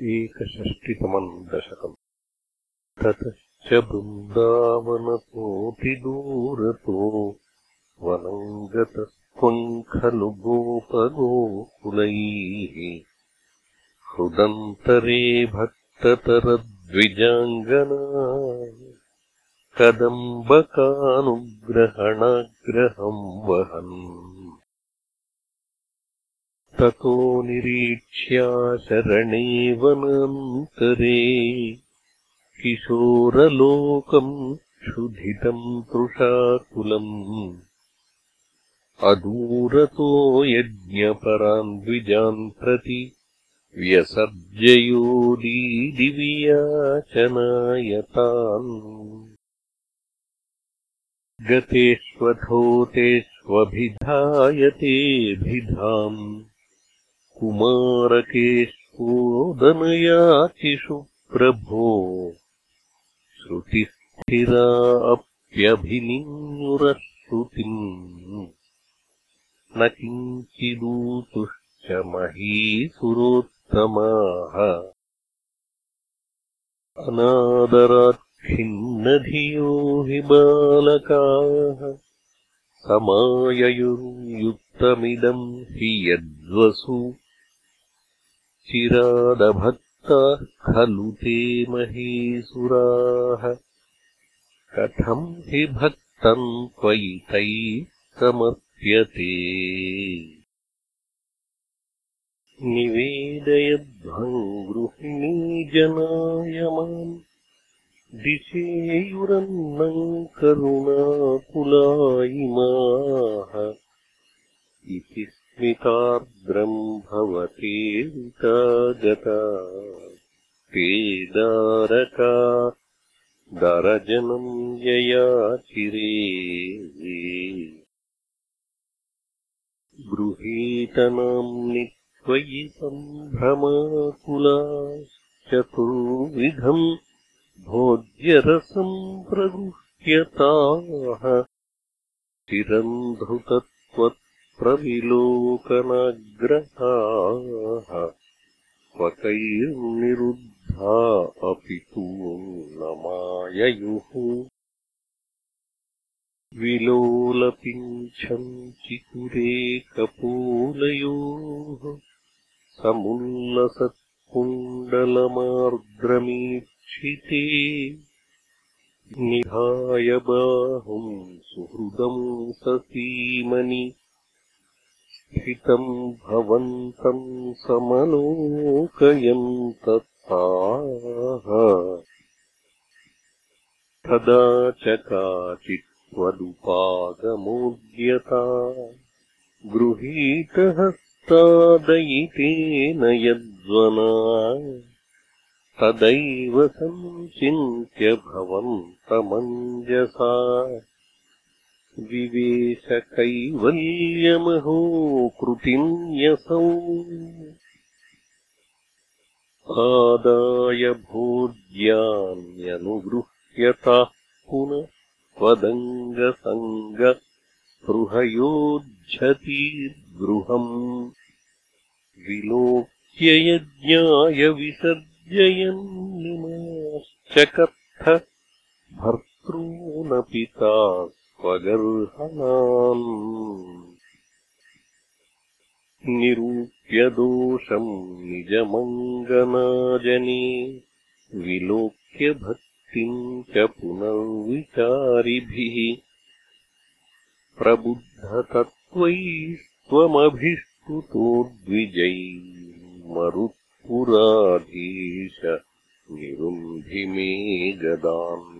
एकषष्टितमम् दशकम् ततश्च बृन्दावनतोऽतिदूरतो वनम् गतस्त्वम् खलु गोपगोकुलैः हृदन्तरे भक्ततरद्विजाङ्गना कदम्बकानुग्रहणाग्रहम् वहन् ततो निरीक्ष्याशरणे वनान्तरे किशोरलोकम् क्षुधितम् तृषाकुलम्। अदूरतो यज्ञपरान् द्विजान् प्रति व्यसर्जयोदीदिवियाचनायतान् गतेष्वथोतेष्वभिधायतेऽभिधाम् कुमारकेष्वोदनयाचिषु प्रभो श्रुतिस्थिरा अप्यभिनिन्युरश्रुतिम् न किञ्चिदूतुश्च महीसुरोत्तमाः। अनादरात्खिन्नधियो हि बालकाः। समाययुर्युक्तमिदम् हि यद्वसु चिरादभक्ताः खलु ते महीसुराः। कथम् हि भक्तम् त्वयि तैः समर्प्यते निवेदयध्वम् गृहिणीजनाय माम् दिशेयुरन्नम् करुणाकुला इमाः इति स्मितार्द्रम् भवतेरिता गता ते दारका दरजनम् ययाचिरे गृहीतनाम्नि त्वयि सम्भ्रमाकुलाश्चतुर्विधम् भोज्यरसम् प्रगृह्यताः। चिरन्धृतत्वत् प्रविलोकनग्रहाः स्वकैर्निरुद्धा अपि तु न माययुः। विलोलपिञ्छञ्चिकुरेकपोलयोः समुल्लसत्कुण्डलमार्द्रमीक्षिते निधाय बाहुम् सुहृदम् ससीमनि स्थितम् भवन्तम् समलोकयन्तथाः तदा च काचित्त्वदुपागमोद्यता गृहीतहस्तादयितेन यद्वना। तदैव सञ्चिन्त्य भवन्तमञ्जसा विवेशकैवल्यमहो कृतिम् न्यसौ आदाय भोज्यान्यनुगृह्यताः पुनः त्वदङ्गसङ्गस्पृहयोज्झतीर्गृहम् विलोक्ययज्ञाय विसर्जयन्निमाश्चकर्थ भर्तॄन् पिता स्वगर्हणान् निरूप्यदोषम् निजमङ्गनाजने विलोक्यभक्तिम् च पुनर्विचारिभिः। प्रबुद्धतत्त्वैस्त्वमभिष्टुतो मरुत्पुराधीश निरुन्धि मे गदान्